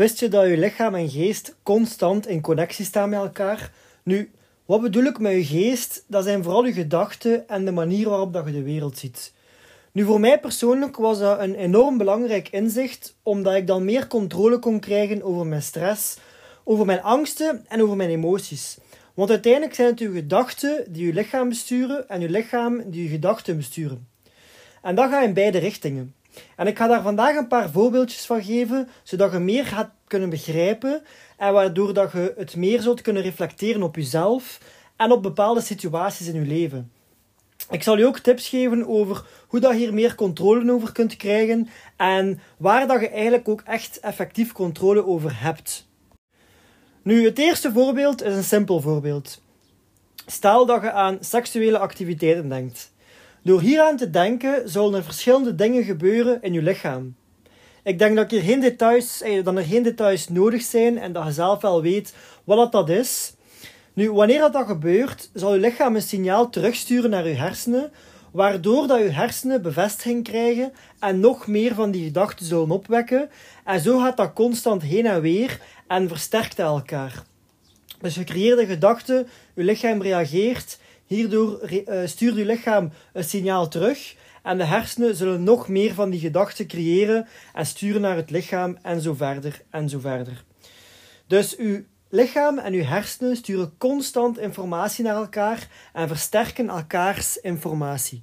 Wist je dat je lichaam en geest constant in connectie staan met elkaar? Nu, wat bedoel ik met je geest? Dat zijn vooral je gedachten en de manier waarop dat je de wereld ziet. Nu, voor mij persoonlijk was dat een enorm belangrijk inzicht, omdat ik dan meer controle kon krijgen over mijn stress, over mijn angsten en over mijn emoties. Want uiteindelijk zijn het je gedachten die je lichaam besturen en je lichaam die je gedachten besturen. En dat gaat in beide richtingen. En ik ga daar vandaag een paar voorbeeldjes van geven, zodat je meer gaat kunnen begrijpen en waardoor dat je het meer zult kunnen reflecteren op jezelf en op bepaalde situaties in je leven. Ik zal je ook tips geven over hoe dat je hier meer controle over kunt krijgen en waar dat je eigenlijk ook echt effectief controle over hebt. Nu, het eerste voorbeeld is een simpel voorbeeld. Stel dat je aan seksuele activiteiten denkt. Door hieraan te denken, zullen er verschillende dingen gebeuren in je lichaam. Ik denk dat, er geen details, eh, dat er geen details nodig zijn en dat je zelf wel weet wat dat is. Nu, wanneer dat, gebeurt, zal je lichaam een signaal terugsturen naar je hersenen, waardoor dat je hersenen bevestiging krijgen en nog meer van die gedachten zullen opwekken. En zo gaat dat constant heen en weer en versterkt elkaar. Dus je creëert gedachten, je lichaam reageert, hierdoor uh, stuurt je lichaam een signaal terug en de hersenen zullen nog meer van die gedachten creëren en sturen naar het lichaam en zo verder en zo verder. Dus uw lichaam en uw hersenen sturen constant informatie naar elkaar en versterken elkaars informatie.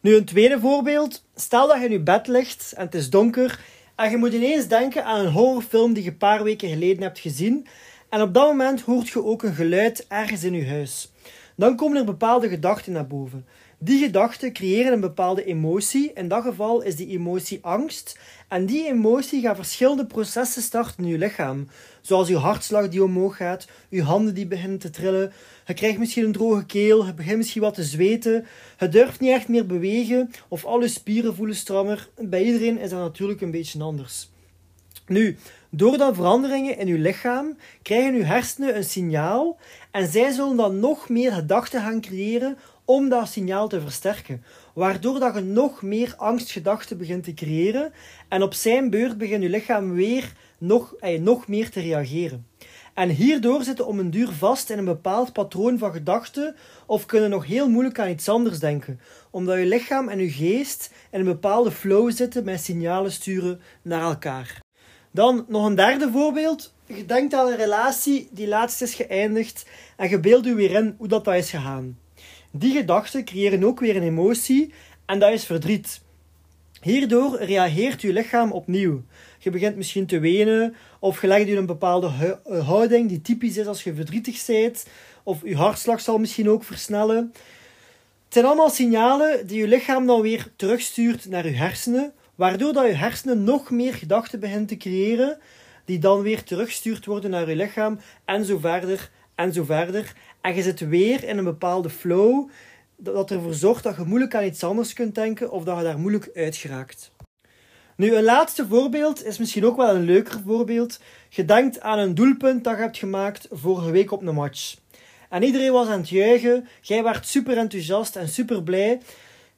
Nu een tweede voorbeeld. Stel dat je in je bed ligt en het is donker en je moet ineens denken aan een horrorfilm die je een paar weken geleden hebt gezien en op dat moment hoort je ook een geluid ergens in je huis. Dan komen er bepaalde gedachten naar boven. Die gedachten creëren een bepaalde emotie. In dat geval is die emotie angst. En die emotie gaat verschillende processen starten in je lichaam. Zoals je hartslag die omhoog gaat, je handen die beginnen te trillen. Je krijgt misschien een droge keel, je begint misschien wat te zweten. Je durft niet echt meer bewegen of al je spieren voelen strammer. Bij iedereen is dat natuurlijk een beetje anders. Nu, door dan veranderingen in je lichaam krijgen je hersenen een signaal en zij zullen dan nog meer gedachten gaan creëren om dat signaal te versterken. Waardoor dat je nog meer angstgedachten begint te creëren en op zijn beurt begint je lichaam weer nog, eh, nog meer te reageren. En hierdoor zitten om een duur vast in een bepaald patroon van gedachten of kunnen nog heel moeilijk aan iets anders denken, omdat je lichaam en je geest in een bepaalde flow zitten met signalen sturen naar elkaar. Dan nog een derde voorbeeld. Je denkt aan een relatie die laatst is geëindigd en je beeldt je weer in hoe dat, dat is gegaan. Die gedachten creëren ook weer een emotie en dat is verdriet. Hierdoor reageert je lichaam opnieuw. Je begint misschien te wenen of je legt je een bepaalde eh, houding die typisch is als je verdrietig bent of je hartslag zal misschien ook versnellen. Het zijn allemaal signalen die je lichaam dan weer terugstuurt naar je hersenen, waardoor dat je hersenen nog meer gedachten beginnen te creëren, die dan weer terugstuurd worden naar je lichaam en zo verder en zo verder. En je zit weer in een bepaalde flow dat ervoor zorgt dat je moeilijk aan iets anders kunt denken of dat je daar moeilijk uit geraakt. Nu, een laatste voorbeeld is misschien ook wel een leuker voorbeeld. Je denkt aan een doelpunt dat je hebt gemaakt vorige week op een match. En iedereen was aan het juichen, jij werd super enthousiast en super blij.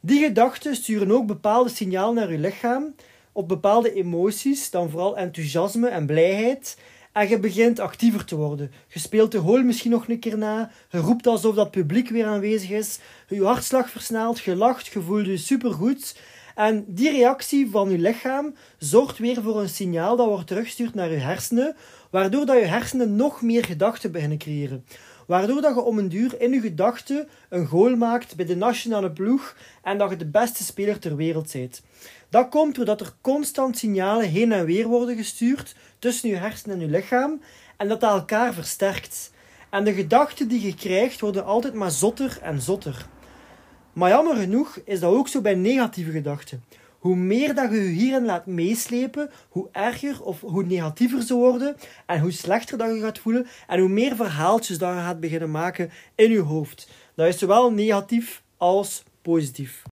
Die gedachten sturen ook bepaalde signalen naar je lichaam, op bepaalde emoties, dan vooral enthousiasme en blijheid. En je begint actiever te worden. Je speelt de hool misschien nog een keer na. Je roept alsof dat publiek weer aanwezig is. Je hartslag versnelt, je lacht, je voelt je supergoed. En die reactie van je lichaam zorgt weer voor een signaal dat wordt teruggestuurd naar je hersenen, waardoor dat je hersenen nog meer gedachten beginnen creëren. Waardoor dat je om een duur in je gedachten een goal maakt bij de nationale ploeg en dat je de beste speler ter wereld bent. Dat komt doordat er constant signalen heen en weer worden gestuurd tussen je hersenen en je lichaam en dat dat elkaar versterkt. En de gedachten die je krijgt worden altijd maar zotter en zotter. Maar jammer genoeg is dat ook zo bij negatieve gedachten. Hoe meer dat je je hierin laat meeslepen, hoe erger of hoe negatiever ze worden en hoe slechter dat je gaat voelen en hoe meer verhaaltjes dat je gaat beginnen maken in je hoofd. Dat is zowel negatief als positief.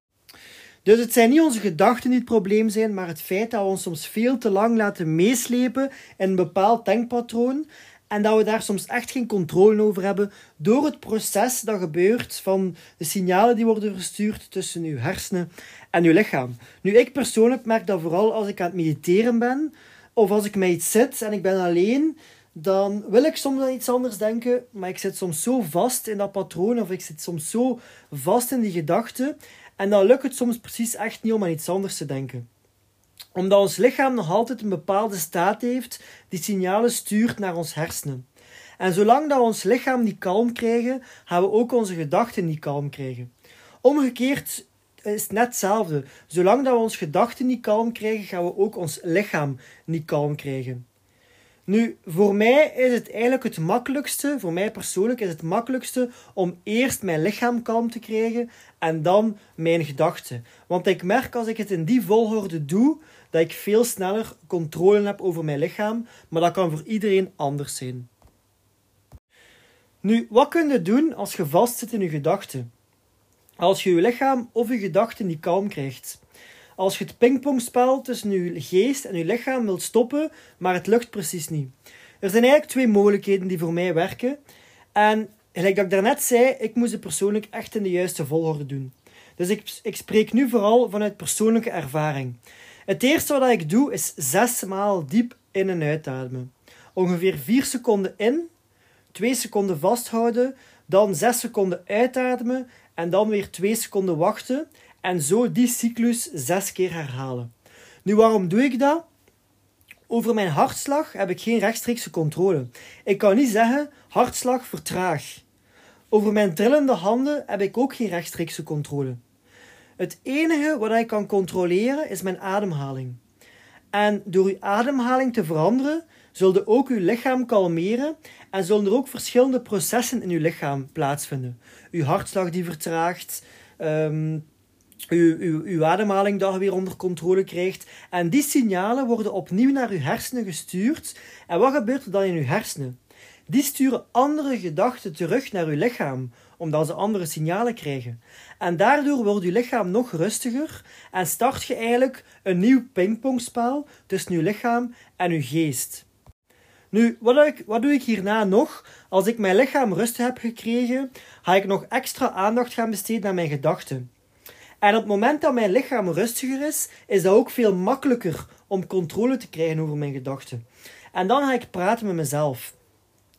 Dus het zijn niet onze gedachten die het probleem zijn, maar het feit dat we ons soms veel te lang laten meeslepen in een bepaald denkpatroon en dat we daar soms echt geen controle over hebben door het proces dat gebeurt van de signalen die worden verstuurd tussen uw hersenen en uw lichaam. Nu, ik persoonlijk merk dat vooral als ik aan het mediteren ben of als ik met iets zit en ik ben alleen, dan wil ik soms aan iets anders denken, maar ik zit soms zo vast in dat patroon of ik zit soms zo vast in die gedachten en dan lukt het soms precies echt niet om aan iets anders te denken omdat ons lichaam nog altijd een bepaalde staat heeft die signalen stuurt naar ons hersenen. En zolang dat we ons lichaam niet kalm krijgen, gaan we ook onze gedachten niet kalm krijgen. Omgekeerd is het net hetzelfde. Zolang dat we onze gedachten niet kalm krijgen, gaan we ook ons lichaam niet kalm krijgen. Nu, voor mij is het eigenlijk het makkelijkste, voor mij persoonlijk is het makkelijkste om eerst mijn lichaam kalm te krijgen en dan mijn gedachten. Want ik merk als ik het in die volgorde doe, dat ik veel sneller controle heb over mijn lichaam, maar dat kan voor iedereen anders zijn. Nu, wat kun je doen als je vastzit in je gedachten? Als je je lichaam of je gedachten niet kalm krijgt. Als je het pingpongspel tussen je geest en je lichaam wilt stoppen, maar het lukt precies niet. Er zijn eigenlijk twee mogelijkheden die voor mij werken. En gelijk dat ik daarnet zei, ik moest het persoonlijk echt in de juiste volgorde doen. Dus ik, ik spreek nu vooral vanuit persoonlijke ervaring. Het eerste wat ik doe is zes maal diep in en uitademen. Ongeveer 4 seconden in, 2 seconden vasthouden, dan 6 seconden uitademen en dan weer 2 seconden wachten en zo die cyclus 6 keer herhalen. Nu, waarom doe ik dat? Over mijn hartslag heb ik geen rechtstreekse controle. Ik kan niet zeggen hartslag vertraag. Over mijn trillende handen heb ik ook geen rechtstreekse controle. Het enige wat ik kan controleren is mijn ademhaling. En door uw ademhaling te veranderen, zullen ook uw lichaam kalmeren en zullen er ook verschillende processen in uw lichaam plaatsvinden. Uw hartslag die vertraagt, um, uw, uw, uw ademhaling je weer onder controle krijgt. En die signalen worden opnieuw naar uw hersenen gestuurd. En wat gebeurt er dan in uw hersenen? Die sturen andere gedachten terug naar uw lichaam, omdat ze andere signalen krijgen. En daardoor wordt uw lichaam nog rustiger en start je eigenlijk een nieuw pingpongspel tussen uw lichaam en uw geest. Nu, wat doe, ik, wat doe ik hierna nog? Als ik mijn lichaam rust heb gekregen, ga ik nog extra aandacht gaan besteden aan mijn gedachten. En op het moment dat mijn lichaam rustiger is, is dat ook veel makkelijker om controle te krijgen over mijn gedachten. En dan ga ik praten met mezelf.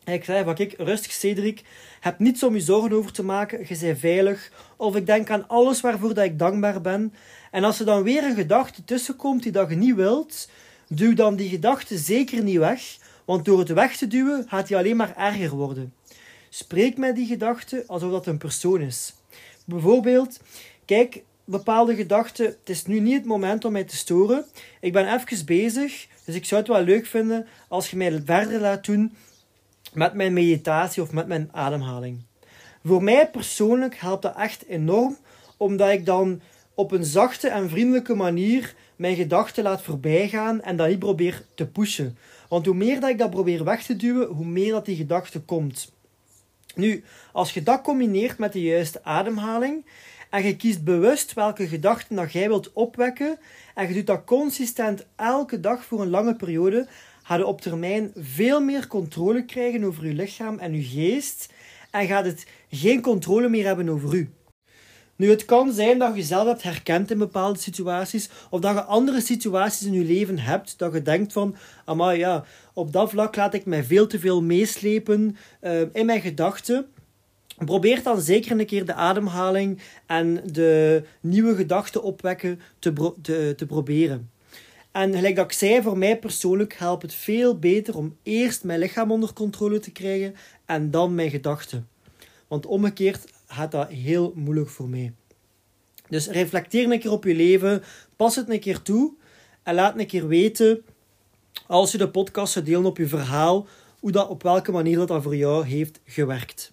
Ik zei van, kijk, rustig Cedric, heb niets om je zorgen over te maken, je bent veilig. Of ik denk aan alles waarvoor dat ik dankbaar ben. En als er dan weer een gedachte tussenkomt die dat je niet wilt, duw dan die gedachte zeker niet weg. Want door het weg te duwen, gaat die alleen maar erger worden. Spreek met die gedachte alsof dat een persoon is. Bijvoorbeeld, kijk, bepaalde gedachten, het is nu niet het moment om mij te storen. Ik ben even bezig, dus ik zou het wel leuk vinden als je mij verder laat doen met mijn meditatie of met mijn ademhaling. Voor mij persoonlijk helpt dat echt enorm, omdat ik dan op een zachte en vriendelijke manier mijn gedachten laat voorbijgaan en dat niet probeer te pushen. Want hoe meer dat ik dat probeer weg te duwen, hoe meer dat die gedachte komt. Nu, als je dat combineert met de juiste ademhaling en je kiest bewust welke gedachten dat jij wilt opwekken en je doet dat consistent elke dag voor een lange periode, ga je op termijn veel meer controle krijgen over je lichaam en je geest en gaat het geen controle meer hebben over u. Nu, het kan zijn dat je jezelf hebt herkend in bepaalde situaties, of dat je andere situaties in je leven hebt, dat je denkt van, maar ja, op dat vlak laat ik mij veel te veel meeslepen uh, in mijn gedachten. Probeer dan zeker een keer de ademhaling en de nieuwe gedachten opwekken te, te, proberen. En gelijk dat ik zei, voor mij persoonlijk helpt het veel beter om eerst mijn lichaam onder controle te krijgen en dan mijn gedachten. Want omgekeerd gaat dat heel moeilijk voor mij. Dus reflecteer een keer op je leven, pas het een keer toe en laat een keer weten, als je de podcast zou delen op je verhaal, hoe dat, op welke manier dat, dat voor jou heeft gewerkt.